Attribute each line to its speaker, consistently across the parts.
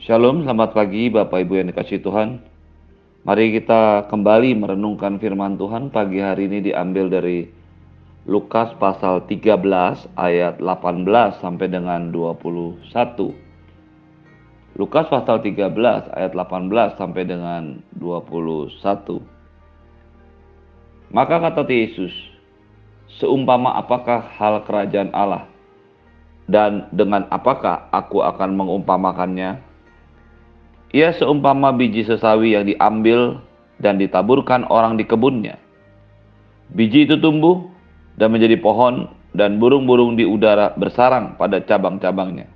Speaker 1: Shalom, selamat pagi Bapak Ibu yang dikasih Tuhan. Mari kita kembali merenungkan firman Tuhan pagi hari ini diambil dari Lukas pasal 13 ayat 18 sampai dengan 21. Lukas pasal 13 ayat 18 sampai dengan 21. Maka kata Yesus, seumpama apakah hal kerajaan Allah dan dengan apakah aku akan mengumpamakannya? Ia seumpama biji sesawi yang diambil dan ditaburkan orang di kebunnya. Biji itu tumbuh dan menjadi pohon dan burung-burung di udara bersarang pada cabang-cabangnya.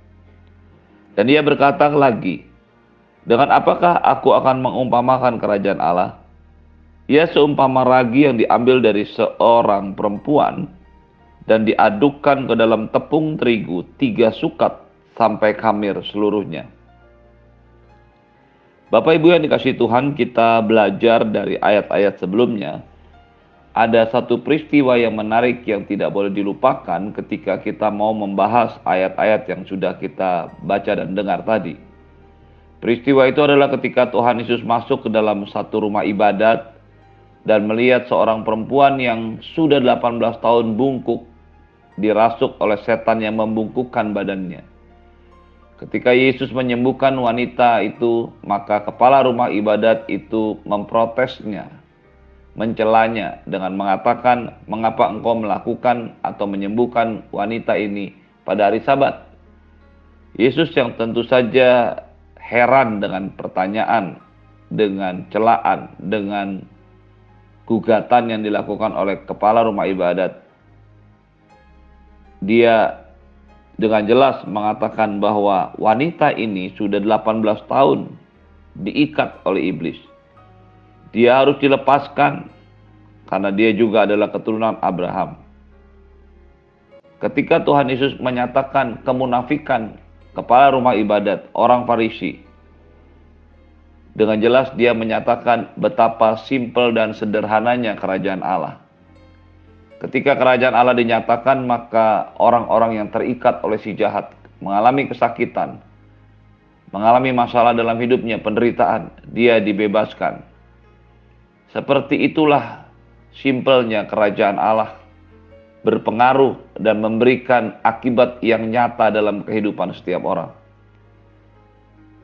Speaker 1: Dan ia berkata lagi, dengan apakah aku akan mengumpamakan kerajaan Allah? Ia seumpama ragi yang diambil dari seorang perempuan dan diadukkan ke dalam tepung terigu tiga sukat sampai kamir seluruhnya. Bapak Ibu yang dikasih Tuhan, kita belajar dari ayat-ayat sebelumnya. Ada satu peristiwa yang menarik yang tidak boleh dilupakan ketika kita mau membahas ayat-ayat yang sudah kita baca dan dengar tadi. Peristiwa itu adalah ketika Tuhan Yesus masuk ke dalam satu rumah ibadat dan melihat seorang perempuan yang sudah 18 tahun bungkuk dirasuk oleh setan yang membungkukkan badannya. Ketika Yesus menyembuhkan wanita itu, maka kepala rumah ibadat itu memprotesnya, mencelanya dengan mengatakan, "Mengapa engkau melakukan atau menyembuhkan wanita ini pada hari Sabat?" Yesus yang tentu saja heran dengan pertanyaan, dengan celaan, dengan gugatan yang dilakukan oleh kepala rumah ibadat. Dia dengan jelas mengatakan bahwa wanita ini sudah 18 tahun diikat oleh iblis. Dia harus dilepaskan karena dia juga adalah keturunan Abraham. Ketika Tuhan Yesus menyatakan kemunafikan kepala rumah ibadat orang Farisi, dengan jelas dia menyatakan betapa simpel dan sederhananya kerajaan Allah. Ketika kerajaan Allah dinyatakan, maka orang-orang yang terikat oleh si jahat mengalami kesakitan, mengalami masalah dalam hidupnya, penderitaan, dia dibebaskan. Seperti itulah simpelnya kerajaan Allah berpengaruh dan memberikan akibat yang nyata dalam kehidupan setiap orang.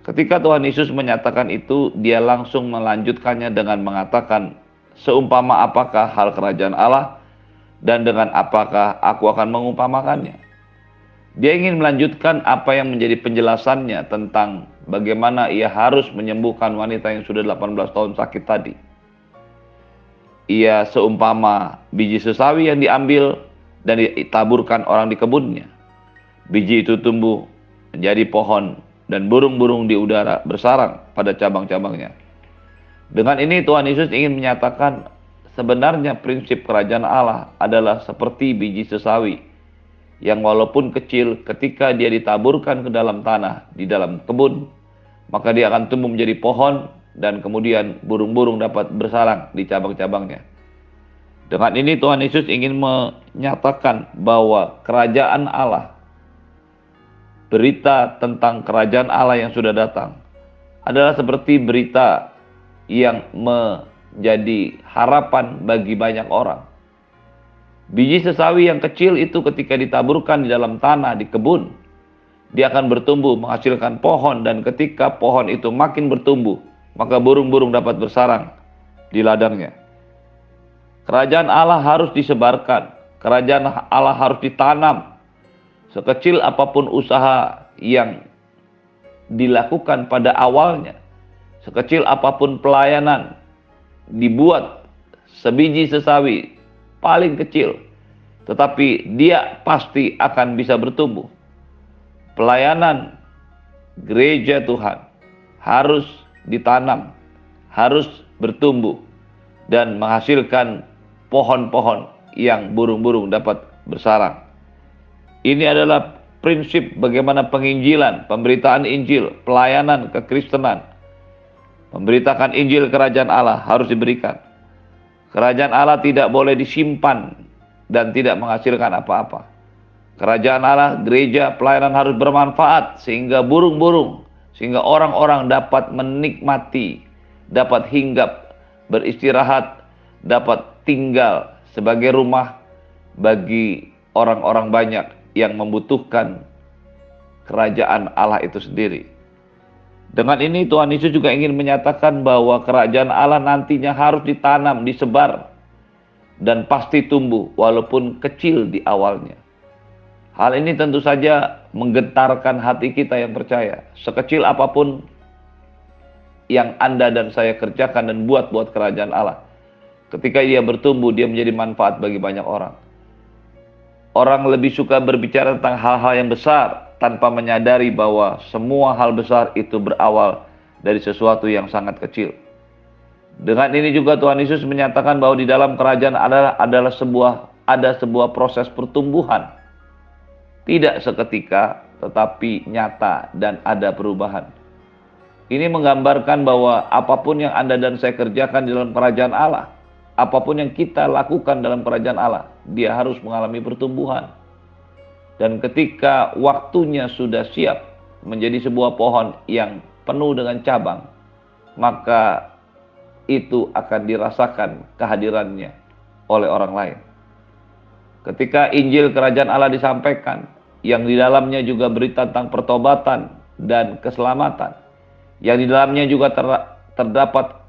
Speaker 1: Ketika Tuhan Yesus menyatakan itu, dia langsung melanjutkannya dengan mengatakan, "Seumpama apakah hal kerajaan Allah?" Dan dengan apakah aku akan mengumpamakannya. Dia ingin melanjutkan apa yang menjadi penjelasannya tentang bagaimana ia harus menyembuhkan wanita yang sudah 18 tahun sakit tadi. Ia seumpama biji sesawi yang diambil dan ditaburkan orang di kebunnya. Biji itu tumbuh menjadi pohon dan burung-burung di udara bersarang pada cabang-cabangnya. Dengan ini Tuhan Yesus ingin menyatakan Sebenarnya prinsip kerajaan Allah adalah seperti biji sesawi yang walaupun kecil ketika dia ditaburkan ke dalam tanah di dalam kebun maka dia akan tumbuh menjadi pohon dan kemudian burung-burung dapat bersarang di cabang-cabangnya. Dengan ini Tuhan Yesus ingin menyatakan bahwa kerajaan Allah berita tentang kerajaan Allah yang sudah datang adalah seperti berita yang me jadi harapan bagi banyak orang. Biji sesawi yang kecil itu ketika ditaburkan di dalam tanah di kebun, dia akan bertumbuh menghasilkan pohon dan ketika pohon itu makin bertumbuh, maka burung-burung dapat bersarang di ladangnya. Kerajaan Allah harus disebarkan, kerajaan Allah harus ditanam. Sekecil apa pun usaha yang dilakukan pada awalnya, sekecil apa pun pelayanan dibuat sebiji sesawi paling kecil, tetapi dia pasti akan bisa bertumbuh. Pelayanan gereja Tuhan harus ditanam, harus bertumbuh, dan menghasilkan pohon-pohon yang burung-burung dapat bersarang. Ini adalah prinsip bagaimana penginjilan, pemberitaan Injil, pelayanan kekristenan Memberitakan Injil kerajaan Allah harus diberikan. Kerajaan Allah tidak boleh disimpan dan tidak menghasilkan apa-apa. Kerajaan Allah, gereja, pelayanan harus bermanfaat sehingga burung-burung, sehingga orang-orang dapat menikmati, dapat hinggap, beristirahat, dapat tinggal sebagai rumah bagi orang-orang banyak yang membutuhkan kerajaan Allah itu sendiri. Dengan ini Tuhan Yesus juga ingin menyatakan bahwa kerajaan Allah nantinya harus ditanam, disebar, dan pasti tumbuh walaupun kecil di awalnya. Hal ini tentu saja menggetarkan hati kita yang percaya. Sekecil apa pun yang Anda dan saya kerjakan dan buat buat kerajaan Allah. Ketika ia bertumbuh, dia menjadi manfaat bagi banyak orang. Orang lebih suka berbicara tentang hal-hal yang besar tanpa menyadari bahwa semua hal besar itu berawal dari sesuatu yang sangat kecil. Dengan ini juga Tuhan Yesus menyatakan bahwa di dalam kerajaan adalah adalah sebuah ada sebuah proses pertumbuhan tidak seketika, tetapi nyata dan ada perubahan. Ini menggambarkan bahwa apa pun yang Anda dan saya kerjakan di dalam kerajaan Allah, apa pun yang kita lakukan dalam kerajaan Allah, dia harus mengalami pertumbuhan. Dan ketika waktunya sudah siap menjadi sebuah pohon yang penuh dengan cabang, maka itu akan dirasakan kehadirannya oleh orang lain. Ketika Injil Kerajaan Allah disampaikan, yang di dalamnya juga berita tentang pertobatan dan keselamatan, yang di dalamnya juga ter, terdapat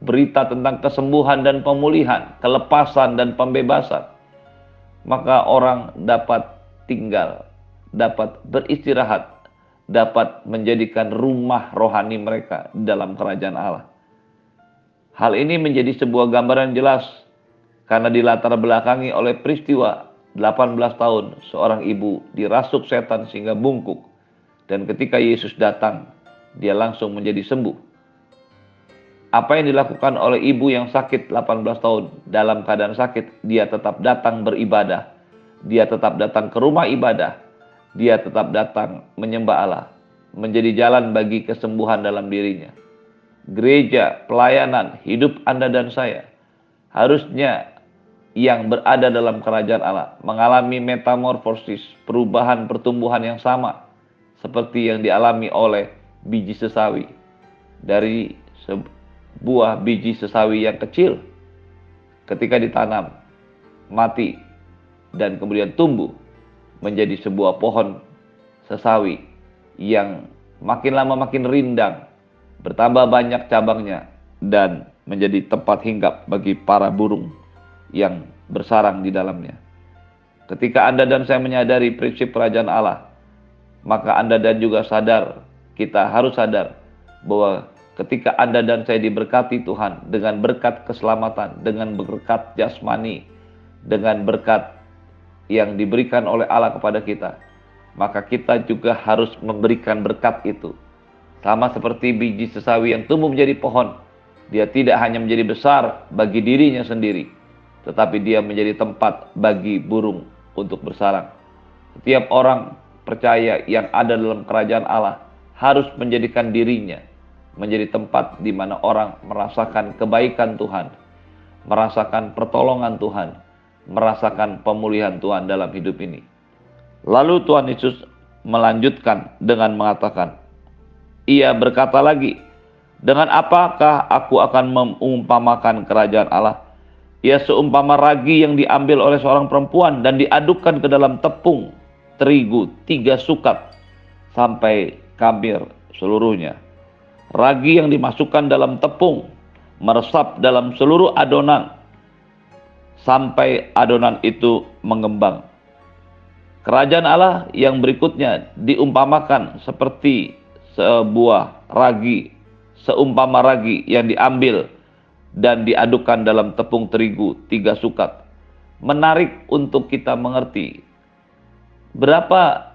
Speaker 1: berita tentang kesembuhan dan pemulihan, kelepasan dan pembebasan, maka orang dapat tinggal, dapat beristirahat, dapat menjadikan rumah rohani mereka dalam kerajaan Allah. Hal ini menjadi sebuah gambaran jelas karena dilatar belakangi oleh peristiwa 18 tahun seorang ibu dirasuk setan sehingga bungkuk dan ketika Yesus datang dia langsung menjadi sembuh. Apa yang dilakukan oleh ibu yang sakit 18 tahun dalam keadaan sakit, dia tetap datang beribadah. Dia tetap datang ke rumah ibadah. Dia tetap datang menyembah Allah, menjadi jalan bagi kesembuhan dalam dirinya. Gereja, pelayanan, hidup Anda dan saya harusnya yang berada dalam kerajaan Allah mengalami metamorfosis, perubahan pertumbuhan yang sama seperti yang dialami oleh biji sesawi. Dari sebuah biji sesawi yang kecil ketika ditanam mati dan kemudian tumbuh menjadi sebuah pohon sesawi yang makin lama makin rindang, bertambah banyak cabangnya dan menjadi tempat hinggap bagi para burung yang bersarang di dalamnya. Ketika Anda dan saya menyadari prinsip kerajaan Allah, maka Anda dan juga sadar, kita harus sadar bahwa ketika Anda dan saya diberkati Tuhan dengan berkat keselamatan, dengan berkat jasmani, dengan berkat yang diberikan oleh Allah kepada kita, maka kita juga harus memberikan berkat itu. Sama seperti biji sesawi yang tumbuh menjadi pohon, dia tidak hanya menjadi besar bagi dirinya sendiri, tetapi dia menjadi tempat bagi burung untuk bersarang. Setiap orang percaya yang ada dalam kerajaan Allah harus menjadikan dirinya menjadi tempat di mana orang merasakan kebaikan Tuhan, merasakan pertolongan Tuhan, merasakan pemulihan Tuhan dalam hidup ini. Lalu Tuhan Yesus melanjutkan dengan mengatakan, Ia berkata lagi, dengan apakah aku akan mengumpamakan kerajaan Allah? Ia seumpama ragi yang diambil oleh seorang perempuan dan diadukkan ke dalam tepung terigu tiga sukat sampai kabir seluruhnya. Ragi yang dimasukkan dalam tepung meresap dalam seluruh adonan sampai adonan itu mengembang. Kerajaan Allah yang berikutnya diumpamakan seperti sebuah ragi, seumpama ragi yang diambil dan diadukkan dalam tepung terigu tiga sukat. Menarik untuk kita mengerti berapa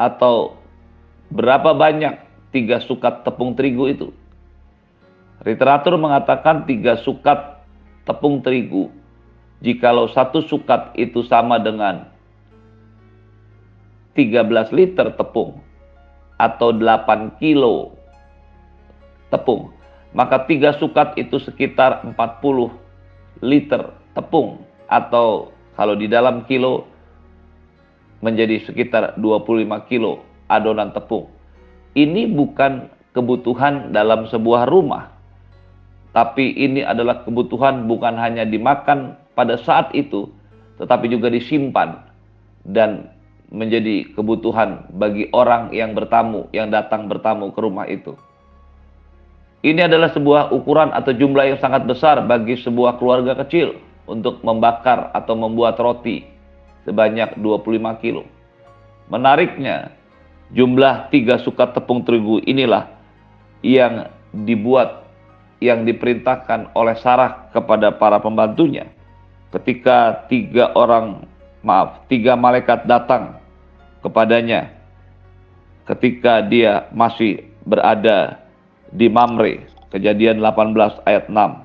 Speaker 1: atau berapa banyak tiga sukat tepung terigu itu. Literatur mengatakan tiga sukat tepung terigu. Jikalau satu sukat itu sama dengan 13 liter tepung atau 8 kilo tepung maka tiga sukat itu sekitar 40 liter tepung atau kalau di dalam kilo menjadi sekitar 25 kilo adonan tepung. ini bukan kebutuhan dalam sebuah rumah, tapi ini adalah kebutuhan bukan hanya dimakan pada saat itu, tetapi juga disimpan dan menjadi kebutuhan bagi orang yang bertamu, yang datang bertamu ke rumah itu. Ini adalah sebuah ukuran atau jumlah yang sangat besar bagi sebuah keluarga kecil untuk membakar atau membuat roti sebanyak 25 kilo. Menariknya, jumlah tiga sukat tepung terigu inilah yang dibuat, yang diperintahkan oleh Sarah kepada para pembantunya. Ketika tiga orang, maaf, tiga malaikat datang kepadanya ketika dia masih berada di Mamre, kejadian 18 ayat 6.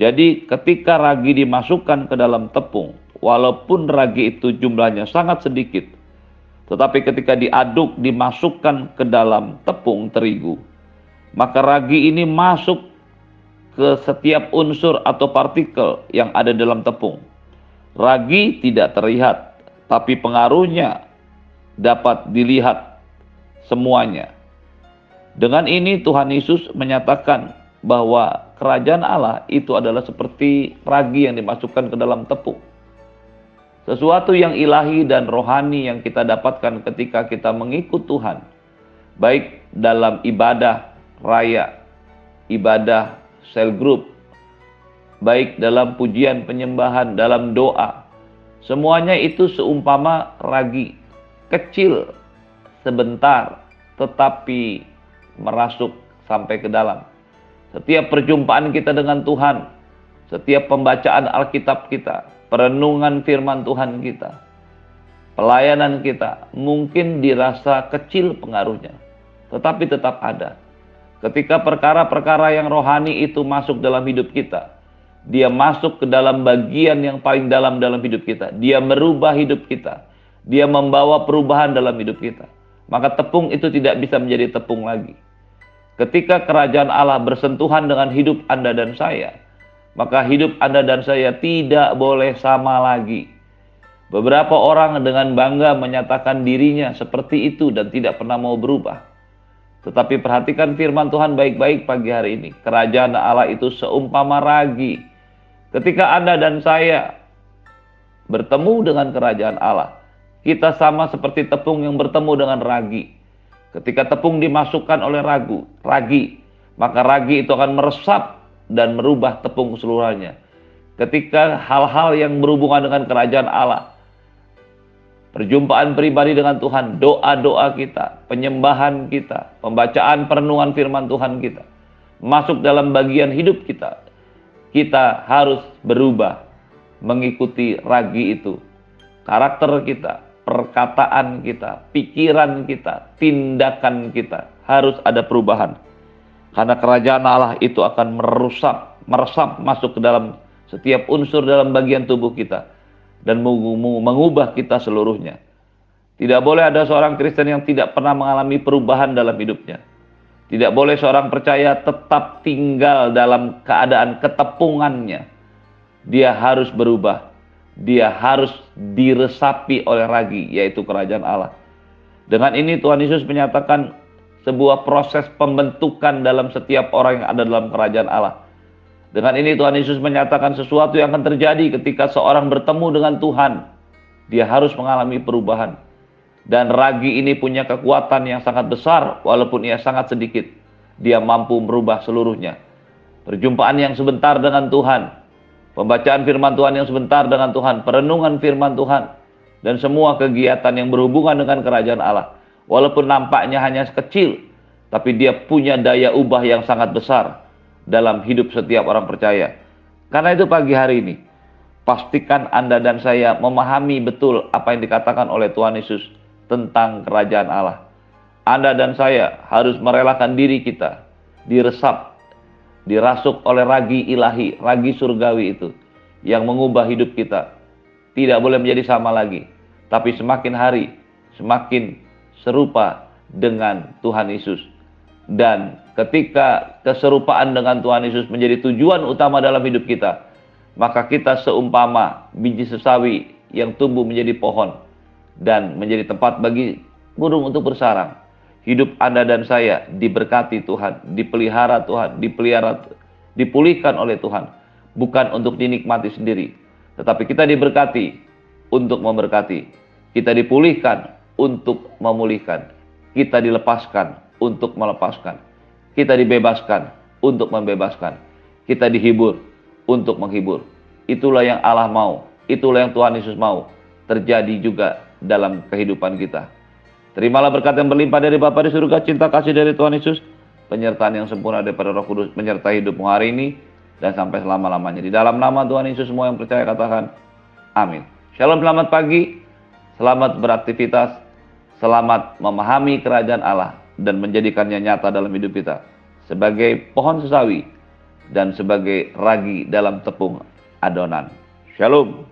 Speaker 1: Jadi ketika ragi dimasukkan ke dalam tepung, walaupun ragi itu jumlahnya sangat sedikit, tetapi ketika diaduk dimasukkan ke dalam tepung terigu, maka ragi ini masuk ke setiap unsur atau partikel yang ada dalam tepung. Ragi tidak terlihat, tapi pengaruhnya dapat dilihat semuanya. Dengan ini Tuhan Yesus menyatakan bahwa kerajaan Allah itu adalah seperti ragi yang dimasukkan ke dalam tepung. Sesuatu yang ilahi dan rohani yang kita dapatkan ketika kita mengikut Tuhan. Baik dalam ibadah raya, ibadah sel group, baik dalam pujian penyembahan, dalam doa. Semuanya itu seumpama ragi kecil sebentar tetapi merasuk sampai ke dalam. Setiap perjumpaan kita dengan Tuhan, setiap pembacaan Alkitab kita, perenungan firman Tuhan kita, pelayanan kita mungkin dirasa kecil pengaruhnya, tetapi tetap ada. Ketika perkara-perkara yang rohani itu masuk dalam hidup kita, dia masuk ke dalam bagian yang paling dalam dalam hidup kita. Dia merubah hidup kita dia membawa perubahan dalam hidup kita. Maka tepung itu tidak bisa menjadi tepung lagi. Ketika kerajaan Allah bersentuhan dengan hidup Anda dan saya, maka hidup Anda dan saya tidak boleh sama lagi. Beberapa orang dengan bangga menyatakan dirinya seperti itu dan tidak pernah mau berubah. Tetapi perhatikan firman Tuhan baik-baik pagi hari ini. Kerajaan Allah itu seumpama ragi. Ketika Anda dan saya bertemu dengan kerajaan Allah, kita sama seperti tepung yang bertemu dengan ragi. Ketika tepung dimasukkan oleh ragu, ragi, maka ragi itu akan meresap dan merubah tepung keseluruhannya. Ketika hal-hal yang berhubungan dengan kerajaan Allah, perjumpaan pribadi dengan Tuhan, doa-doa kita, penyembahan kita, pembacaan perenungan firman Tuhan kita, masuk dalam bagian hidup kita, kita harus berubah mengikuti ragi itu. Karakter kita, perkataan kita, pikiran kita, tindakan kita harus ada perubahan. Karena kerajaan Allah itu akan merusak, meresap masuk ke dalam setiap unsur dalam bagian tubuh kita dan mengubah kita seluruhnya. Tidak boleh ada seorang Kristen yang tidak pernah mengalami perubahan dalam hidupnya. Tidak boleh seorang percaya tetap tinggal dalam keadaan ketepungannya. Dia harus berubah dia harus diresapi oleh ragi, yaitu kerajaan Allah. Dengan ini Tuhan Yesus menyatakan sebuah proses pembentukan dalam setiap orang yang ada dalam kerajaan Allah. Dengan ini Tuhan Yesus menyatakan sesuatu yang akan terjadi ketika seorang bertemu dengan Tuhan. Dia harus mengalami perubahan. Dan ragi ini punya kekuatan yang sangat besar walaupun ia sangat sedikit. Dia mampu merubah seluruhnya. Perjumpaan yang sebentar dengan Tuhan pembacaan firman Tuhan yang sebentar dengan Tuhan, perenungan firman Tuhan, dan semua kegiatan yang berhubungan dengan kerajaan Allah. Walaupun nampaknya hanya kecil, tapi dia punya daya ubah yang sangat besar dalam hidup setiap orang percaya. Karena itu pagi hari ini, pastikan Anda dan saya memahami betul apa yang dikatakan oleh Tuhan Yesus tentang kerajaan Allah. Anda dan saya harus merelakan diri kita diresap dirasuk oleh ragi ilahi, ragi surgawi itu yang mengubah hidup kita. Tidak boleh menjadi sama lagi, tapi semakin hari semakin serupa dengan Tuhan Yesus. Dan ketika keserupaan dengan Tuhan Yesus menjadi tujuan utama dalam hidup kita, maka kita seumpama biji sesawi yang tumbuh menjadi pohon dan menjadi tempat bagi burung untuk bersarang. hidup Anda dan saya diberkati Tuhan, dipelihara Tuhan, dipelihara, dipulihkan oleh Tuhan. Bukan untuk dinikmati sendiri, tetapi kita diberkati untuk memberkati. Kita dipulihkan untuk memulihkan. Kita dilepaskan untuk melepaskan. Kita dibebaskan untuk membebaskan. Kita dihibur untuk menghibur. Itulah yang Allah mau. Itulah yang Tuhan Yesus mau. Terjadi juga dalam kehidupan kita. Terimalah berkat yang berlimpah dari Bapa di surga, cinta kasih dari Tuhan Yesus, penyertaan yang sempurna daripada Roh Kudus menyertai hidupmu hari ini dan sampai selama-lamanya. Di dalam nama Tuhan Yesus semua yang percaya katakan amin. Shalom, selamat pagi. Selamat beraktivitas. Selamat memahami kerajaan Allah dan menjadikannya nyata dalam hidup kita sebagai pohon sesawi dan sebagai ragi dalam tepung adonan. Shalom.